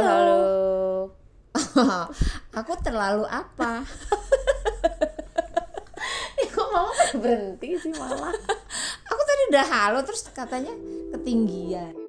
halo. Aku terlalu apa? Kok mama berhenti sih malah? Aku tadi udah halo terus katanya ketinggian.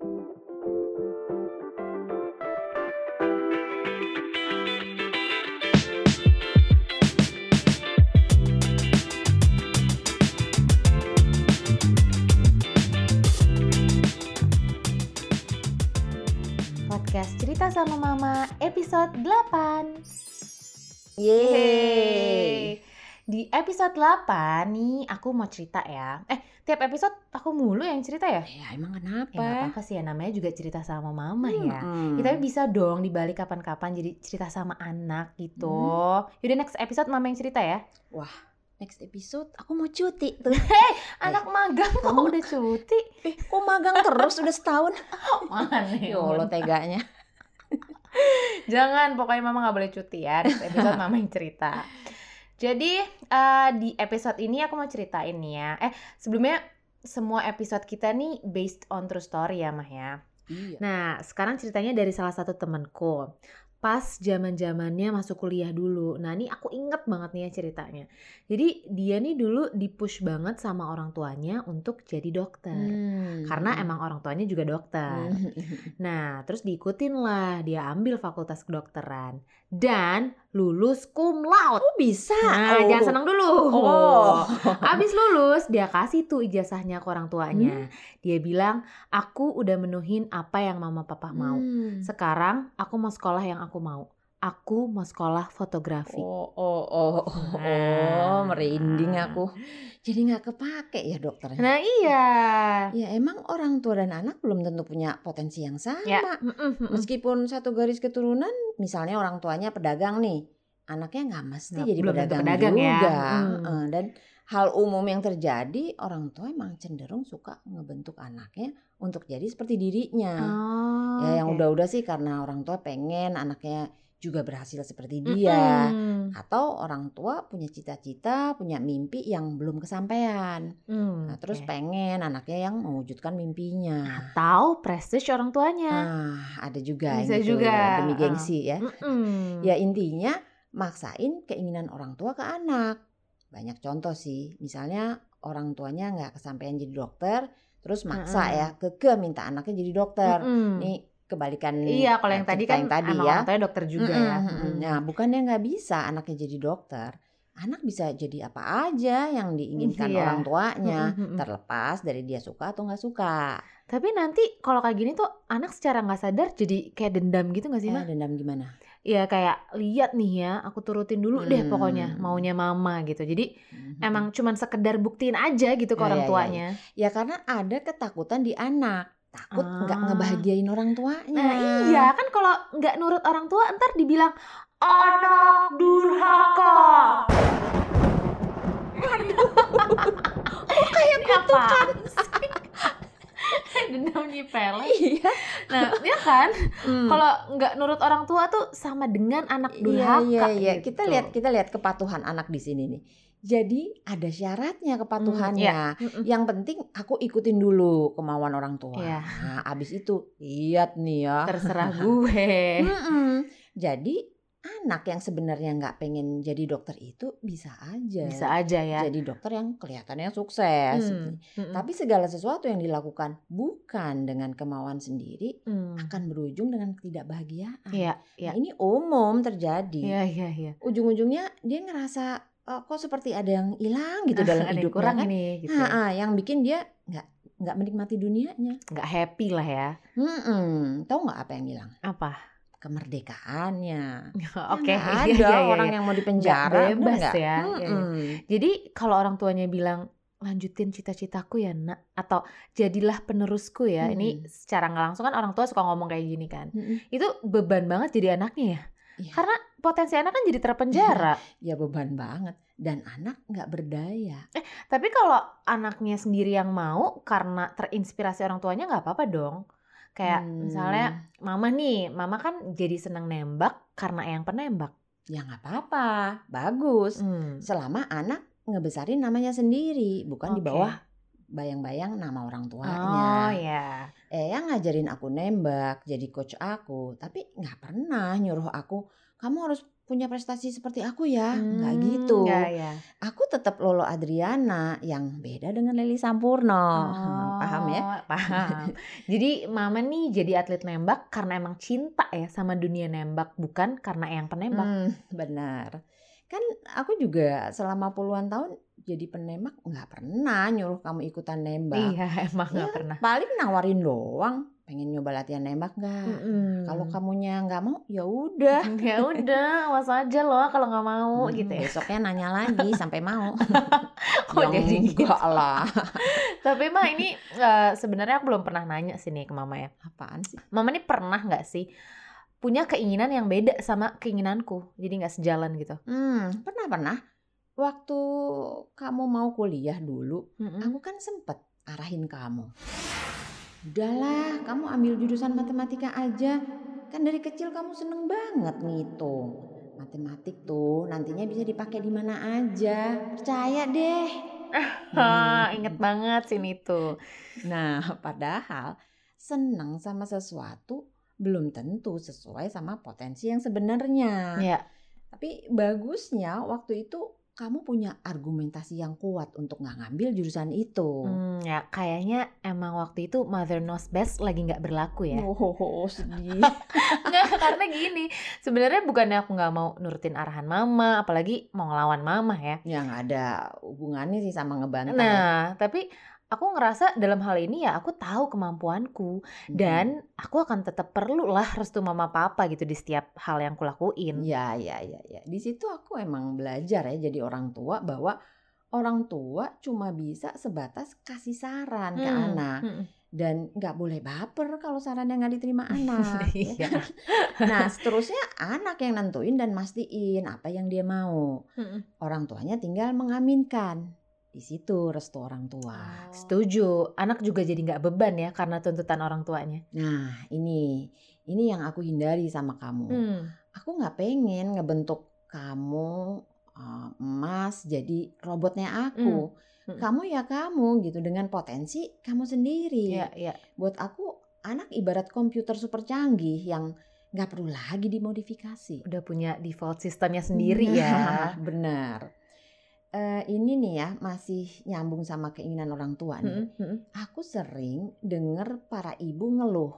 Podcast Cerita sama Mama episode 8. Yeay. Di episode 8 nih aku mau cerita ya. Eh, tiap episode aku mulu yang cerita ya? Ya emang Ya kenapa? nggak apa-apa sih ya, namanya juga cerita sama mama ya. Hmm. Ya, tapi bisa dong dibalik kapan-kapan jadi cerita sama anak gitu. Yaudah next episode mama yang cerita ya. Next episode aku mau cuti tuh. Anak magang kok kamu- udah cuti. Eh, kok magang terus udah setahun? Mana Ya Allah teganya. Jangan, pokoknya mama nggak boleh cuti ya. Next episode mama yang cerita. Jadi eh, di episode ini aku mau ceritain nih ya. Eh sebelumnya semua episode kita nih based on true story ya mah ya. Iya. Nah sekarang ceritanya dari salah satu temanku. Pas zaman zamannya masuk kuliah dulu. Nah ini aku inget banget nih ya ceritanya. Jadi dia nih dulu dipush banget sama orang tuanya untuk jadi dokter. Hmm. Karena emang orang tuanya juga dokter. Nah, terus diikutin lah, dia ambil fakultas kedokteran dan lulus cum laude. Oh bisa. Nah, oh. jangan senang dulu. Oh. Abis lulus, dia kasih tuh ijazahnya ke orang Hmm. tuanya. Dia bilang, aku udah menuhin apa yang mama papa mau. Hmm. Sekarang aku mau sekolah yang aku mau. Aku mau sekolah fotografi. Oh, oh, oh, oh, Nah. oh, merinding aku. Jadi nggak kepake ya dokternya. Nah iya. Ya emang orang tua dan anak belum tentu punya potensi yang sama. Ya. Meskipun satu garis keturunan, misalnya orang tuanya pedagang nih, anaknya nggak mesti Nggak- jadi pedagang, pedagang ya. juga. Hmm. Eh, Dan hal umum yang terjadi, orang tua emang cenderung suka ngebentuk anaknya untuk jadi seperti dirinya. Oh, ya yang udah-udah sih karena orang tua pengen anaknya juga berhasil seperti dia. Mm-mm. Atau orang tua punya cita-cita, punya mimpi yang belum kesampaian. Hmm, Nah, terus oke. pengen anaknya yang mewujudkan mimpinya. atau prestige orang tuanya. Nah, ada juga Bisa gitu, juga. demi Ah. gengsi ya. Mm-mm. Ya intinya maksain keinginan orang tua ke anak. Banyak contoh sih, misalnya orang tuanya nggak kesampaian jadi dokter, terus maksa Mm-mm. ya keke minta anaknya jadi dokter. Mm-mm. Ini kebalikan Iya, kalau yang eh, tadi kan yang tadi ya. orang tuanya dokter juga ya. Mm-mm, mm-mm. Nah, bukannya nggak bisa anaknya jadi dokter, anak bisa jadi apa aja yang diinginkan Iya. orang tuanya, mm-mm. terlepas dari dia suka atau nggak suka. Tapi nanti kalau kayak gini tuh anak secara nggak sadar jadi kayak dendam gitu gak sih, Eh, mah? dendam gimana? Iya kayak lihat nih ya, aku turutin dulu deh Hmm. pokoknya maunya mama gitu. Jadi Mhm. emang cuman sekedar buktiin aja gitu ke Ya, orang ya, ya, tuanya. Ya karena ada ketakutan di anak, takut nggak Ah. ngebahagiain orang tuanya. Nah iya kan kalau nggak nurut orang tua ntar dibilang anak durhaka. Oh, kayak kutukan? Dendam nyipele. Iya. Nah, ya kan? Hmm. Kalau nggak nurut orang tua tuh sama dengan anak Iya durhaka. iya iya. gitu. Kita lihat kita lihat kepatuhan anak di sini nih. Jadi ada syaratnya Hmm, kepatuhannya. iya. Mm-mm. Yang penting aku ikutin dulu kemauan orang tua. Iya. Nah, abis itu lihat nih ya. Terserah gue. Mm-mm. Jadi anak yang sebenarnya nggak pengen jadi dokter itu bisa aja. Bisa aja ya. Jadi dokter yang kelihatannya sukses. Hmm, mm-mm. Tapi segala sesuatu yang dilakukan bukan dengan kemauan sendiri Hmm. akan berujung dengan ketidakbahagiaan. Iya, iya. Nah, ini umum terjadi. Iya, iya, iya. Ujung-ujungnya dia ngerasa "Oh, kok seperti ada yang hilang gitu dalam Ada yang hidupnya kurang kan. nih gitu. Ah, ah, yang bikin dia nggak nggak menikmati dunianya. Nggak happy lah ya. Hmm, tahu nggak apa yang hilang? Apa? Kemerdekaannya. Oke, Kan iya, ada iya, iya, orang yang mau dipenjara, bener bebas nggak? ya. Mm-mm. Jadi kalau orang tuanya bilang lanjutin cita-citaku ya nak atau jadilah penerusku ya ini Hmm. secara nggak langsung kan orang tua suka ngomong kayak gini kan Mm-mm. itu beban banget jadi anaknya ya Iya. karena potensi anak kan jadi terpenjara Ya beban banget dan anak nggak berdaya. tapi kalau anaknya sendiri yang mau karena terinspirasi orang tuanya nggak apa-apa dong kayak Hmm. misalnya mama nih mama kan jadi seneng nembak karena yang penembak Ya nggak apa-apa, bagus. Hmm. Selama anak ngebesarin namanya sendiri, bukan di Oke. bawah bayang-bayang nama orang oh tuanya. ya Eyang ngajarin aku nembak, jadi coach aku, tapi nggak pernah nyuruh aku, kamu harus punya prestasi seperti aku ya, nggak Hmm, gitu. ya, ya. Aku tetap Lolo Adriana yang beda dengan Leli Sampurno. Paham ya? Oh, paham. Jadi mama nih jadi atlet nembak karena emang cinta ya sama dunia nembak, bukan karena yang penembak. Hmm, benar. Kan aku juga selama puluhan tahun jadi penembak nggak pernah nyuruh kamu ikutan nembak. Iya, emang nggak Ya, pernah. paling nawarin doang, pengen nyoba latihan nembak nggak? Mm-mm. Kalau kamunya nggak mau, ya udah. ya udah, awas aja loh kalau nggak mau Hmm, gitu ya. Besoknya nanya lagi sampai mau. Kok ya jadi gitu? lah. Tapi mah ini eh, sebenarnya aku belum pernah nanya sih nih ke mama ya. Apaan sih? Mama ini pernah nggak sih punya keinginan yang beda sama keinginanku, jadi nggak sejalan gitu. Hmm, pernah pernah. Waktu kamu mau kuliah dulu, Mm-mm. aku kan sempet arahin kamu. Udahlah, kamu ambil jurusan matematika aja. Kan dari kecil kamu seneng banget ngitung. Matematik tuh nantinya bisa dipakai di mana aja. Percaya deh. Ha, inget banget sini tuh. Nah, padahal senang sama sesuatu belum tentu sesuai sama potensi yang sebenarnya. Ya, Tapi bagusnya waktu itu kamu punya argumentasi yang kuat untuk nggak ngambil jurusan itu. hmm, ya kayaknya emang waktu itu mother knows best lagi nggak berlaku ya. Oh, sedih. Nggak, karena gini, sebenarnya bukannya aku nggak mau nurutin arahan mama, apalagi mau ngelawan mama ya. ya nggak ada hubungannya sih sama ngebantai. Nah, tapi aku ngerasa dalam hal ini ya aku tahu kemampuanku Mhm. dan aku akan tetap perlu lah restu mama papa gitu di setiap hal yang kulakuin. Ya, ya, ya, ya. Di situ aku emang belajar ya jadi orang tua bahwa orang tua cuma bisa sebatas kasih saran ke Hmm, anak hmm. dan nggak boleh baper kalau sarannya nggak diterima anak. ya Iya. kan? Nah, seterusnya anak yang nentuin dan mastiin apa yang dia mau. Hmm. Orang tuanya tinggal mengaminkan. Di situ restu orang tua. Setuju, anak juga jadi nggak beban ya karena tuntutan orang tuanya. Nah, ini ini yang aku hindari sama kamu. Hmm. Aku nggak pengen ngebentuk kamu uh, emas jadi robotnya aku. Hmm. Kamu ya kamu gitu dengan potensi kamu sendiri. Iya, iya. Buat aku anak ibarat komputer super canggih yang nggak perlu lagi dimodifikasi. Udah punya default sistemnya sendiri ya. Nah, benar. Eh, ini nih ya masih nyambung sama keinginan orang tua nih. Hmm, hmm. Aku sering denger para ibu ngeluh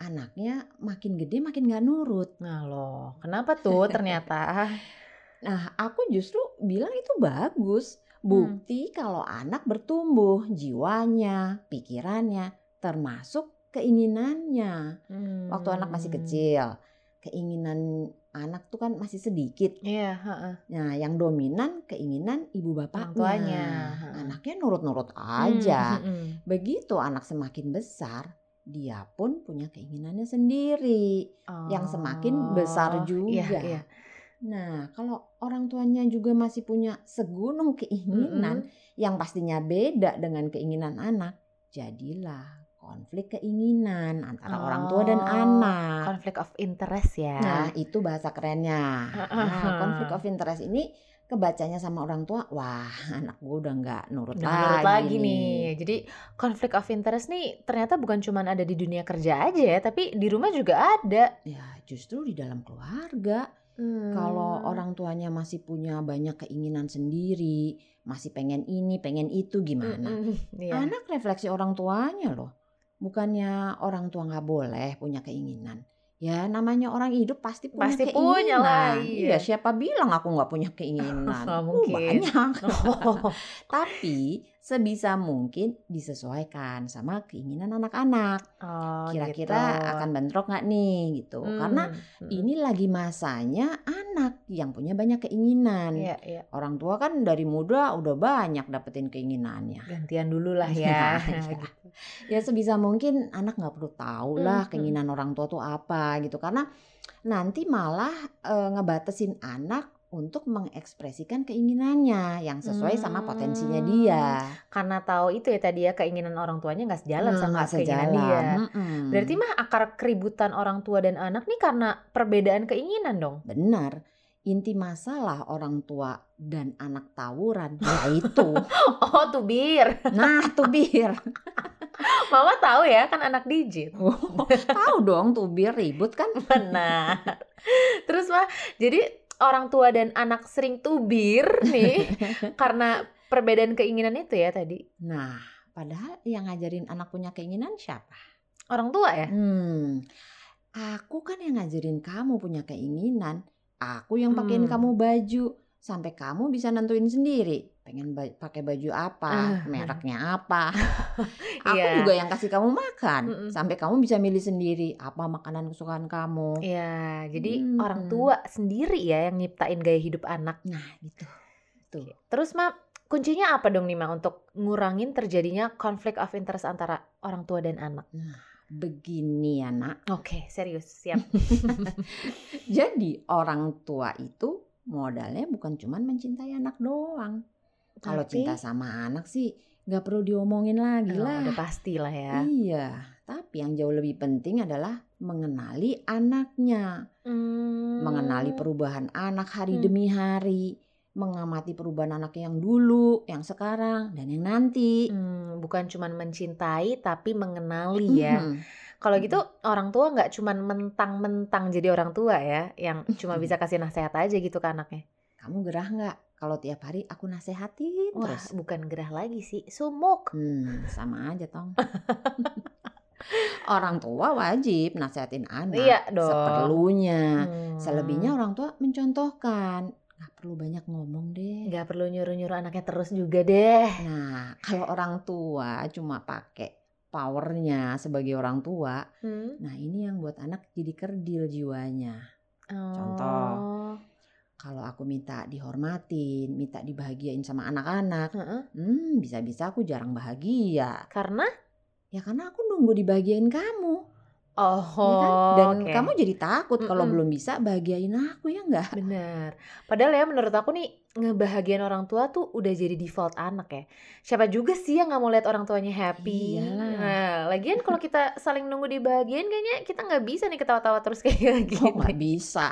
anaknya makin gede makin gak nurut. Nah loh, kenapa tuh ternyata? Nah, aku justru bilang itu bagus. Bukti kalau anak bertumbuh jiwanya, pikirannya, termasuk keinginannya. Waktu anak masih Hmm. kecil, keinginan anak tuh kan masih sedikit. Iya, heeh. Nah, yang dominan keinginan ibu bapaknya. tuanya. Anaknya nurut-nurut aja. Hmm, hmm, hmm. Begitu anak semakin besar, dia pun punya keinginannya sendiri yang semakin besar Oh, juga. Iya, iya. Nah, kalau orang tuanya juga masih punya segunung keinginan yang pastinya beda dengan keinginan anak, jadilah konflik keinginan antara orang tua dan Oh, anak. Konflik of interest ya. Nah, itu bahasa kerennya. Nah, konflik of interest ini kebacanya sama orang tua, wah anak gue udah nggak nurut Udah lagi, menurut lagi nih. Jadi konflik of interest nih ternyata bukan cuma ada di dunia kerja aja ya, tapi di rumah juga ada. Ya justru di dalam keluarga, Hmm. kalau orang tuanya masih punya banyak keinginan sendiri, masih pengen ini, pengen itu gimana? Mm-mm, iya. Anak refleksi orang tuanya loh. Bukannya orang tua nggak boleh punya keinginan. Ya namanya orang hidup pasti punya Pasti keinginan. punya lah, iya. Iya, siapa bilang aku nggak punya keinginan? Uh, mungkin. banyak. Oh, Tapi sebisa mungkin disesuaikan sama keinginan anak-anak. oh, Kira-kira gitu. akan bentrok nggak nih gitu. Hmm, Karena hmm. ini lagi masanya anak yang punya banyak keinginan. Iya, iya. Orang tua kan dari muda udah banyak dapetin keinginannya. Gantian dulu lah ya. Nah, iya. gitu. Ya sebisa mungkin anak nggak perlu tahu lah Hmm, keinginan orang tua tuh apa gitu. Karena nanti malah eh, ngebatesin anak untuk mengekspresikan keinginannya yang sesuai sama potensinya Hmm. dia. Karena tahu itu ya tadi ya keinginan orang tuanya nggak sejalan Nah, sama keinginan sejalan. dia. Mm-mm. Berarti mah akar keributan orang tua dan anak nih karena perbedaan keinginan dong. Benar. Inti masalah orang tua dan anak tawuran yaitu Oh tuh bir. nah tuh bir Mama tahu ya kan anak digit. Tahu dong tubir ribut kan? Benar. Terus mah jadi orang tua dan anak sering tubir nih karena perbedaan keinginan itu ya tadi. Nah, padahal yang ngajarin anak punya keinginan siapa? Orang tua ya? Hmm, aku kan yang ngajarin kamu punya keinginan. Aku yang pakein Hmm. kamu baju sampai kamu bisa nentuin sendiri pengen ba- pakai baju apa, Ah. mereknya apa. Aku Iya. juga yang kasih kamu makan Mm-mm. sampai kamu bisa milih sendiri apa makanan kesukaan kamu. Iya, jadi Hmm. orang tua sendiri ya yang nyiptain gaya hidup anak. Nah, gitu. Tuh. Terus mah kuncinya apa dong nih Ma untuk ngurangin terjadinya konflik of interest antara orang tua dan anak? Begini ya, Nak. Oke, serius, siap. Jadi orang tua itu modalnya bukan cuman mencintai anak doang. Kalau cinta sama anak sih nggak perlu diomongin lagi Oh, lah. udah pasti lah ya. Iya, tapi yang jauh lebih penting adalah mengenali anaknya, Hmm. mengenali perubahan anak hari Hmm. demi hari, mengamati perubahan anak yang dulu, yang sekarang, dan yang nanti. Hmm, bukan cuman mencintai tapi mengenali ya. Mhm. Kalau gitu orang tua nggak cuman mentang-mentang jadi orang tua ya, yang cuma bisa kasih nasihat aja gitu ke anaknya. Kamu gerah nggak kalau tiap hari aku nasehatin Wah, terus? bukan gerah lagi sih, sumuk. Hmm, sama aja tong. orang tua wajib nasehatin anak Iya dong. seperlunya. Hmm. Selebihnya orang tua mencontohkan. Nggak perlu banyak ngomong deh. nggak perlu nyuruh-nyuruh anaknya terus juga deh. Nah, kalau orang tua cuma pakai powernya sebagai orang tua, Hmm. nah ini yang buat anak jadi kerdil jiwanya. Contoh. Kalau aku minta dihormatin, minta dibahagiain sama anak-anak, Heeh. hmm bisa-bisa aku jarang bahagia. Karena Ya karena aku nunggu dibahagiain kamu, oh, ya kan? Dan oke. kamu jadi takut kalau Mm-mm. belum bisa bahagiain aku ya enggak? Benar. Padahal ya menurut aku nih ngebahagiain orang tua tuh udah jadi default anak ya. Siapa juga sih yang nggak mau lihat orang tuanya happy. Iyalah. Nah, lagian kalau kita saling nunggu dibahagiain kayaknya kita nggak bisa nih ketawa-tawa terus kayak Oh gini. nggak bisa,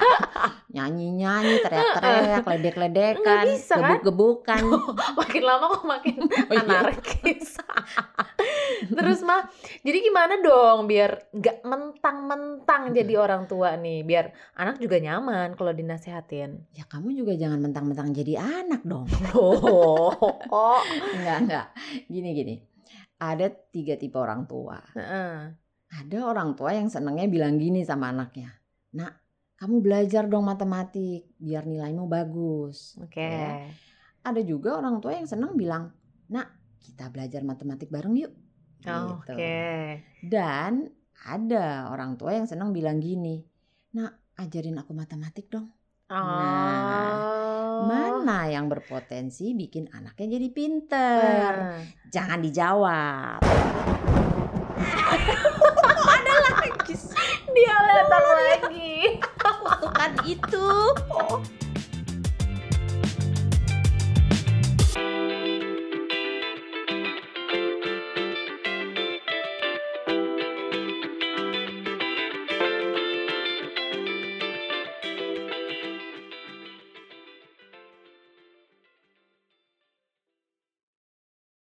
nyanyi-nyanyi, teriak-teriak, ledek-ledekan, Nggak bisa, kan? gebuk-gebukan. makin lama kok makin Oh, iya. anarkis. Terus mah, jadi gimana dong biar nggak mentang-mentang jadi orang tua nih, biar anak juga nyaman kalau dinasehatin. Ya kamu juga jangan mentang-mentang jadi anak dong. Oh, oh. Enggak, enggak. Gini, gini. Ada tiga tipe orang tua. Heeh. Ada orang tua yang senengnya bilang gini sama anaknya. Nak, kamu belajar dong matematik biar nilaimu bagus. Oke. Ya. Ada juga orang tua yang seneng bilang, nak kita belajar matematik bareng yuk. Oh, Gitu. Oke. Dan ada orang tua yang seneng bilang gini, nak ajarin aku matematik dong. Oh. Mana yang berpotensi bikin anaknya jadi pinter? Nah. Jangan dijawab.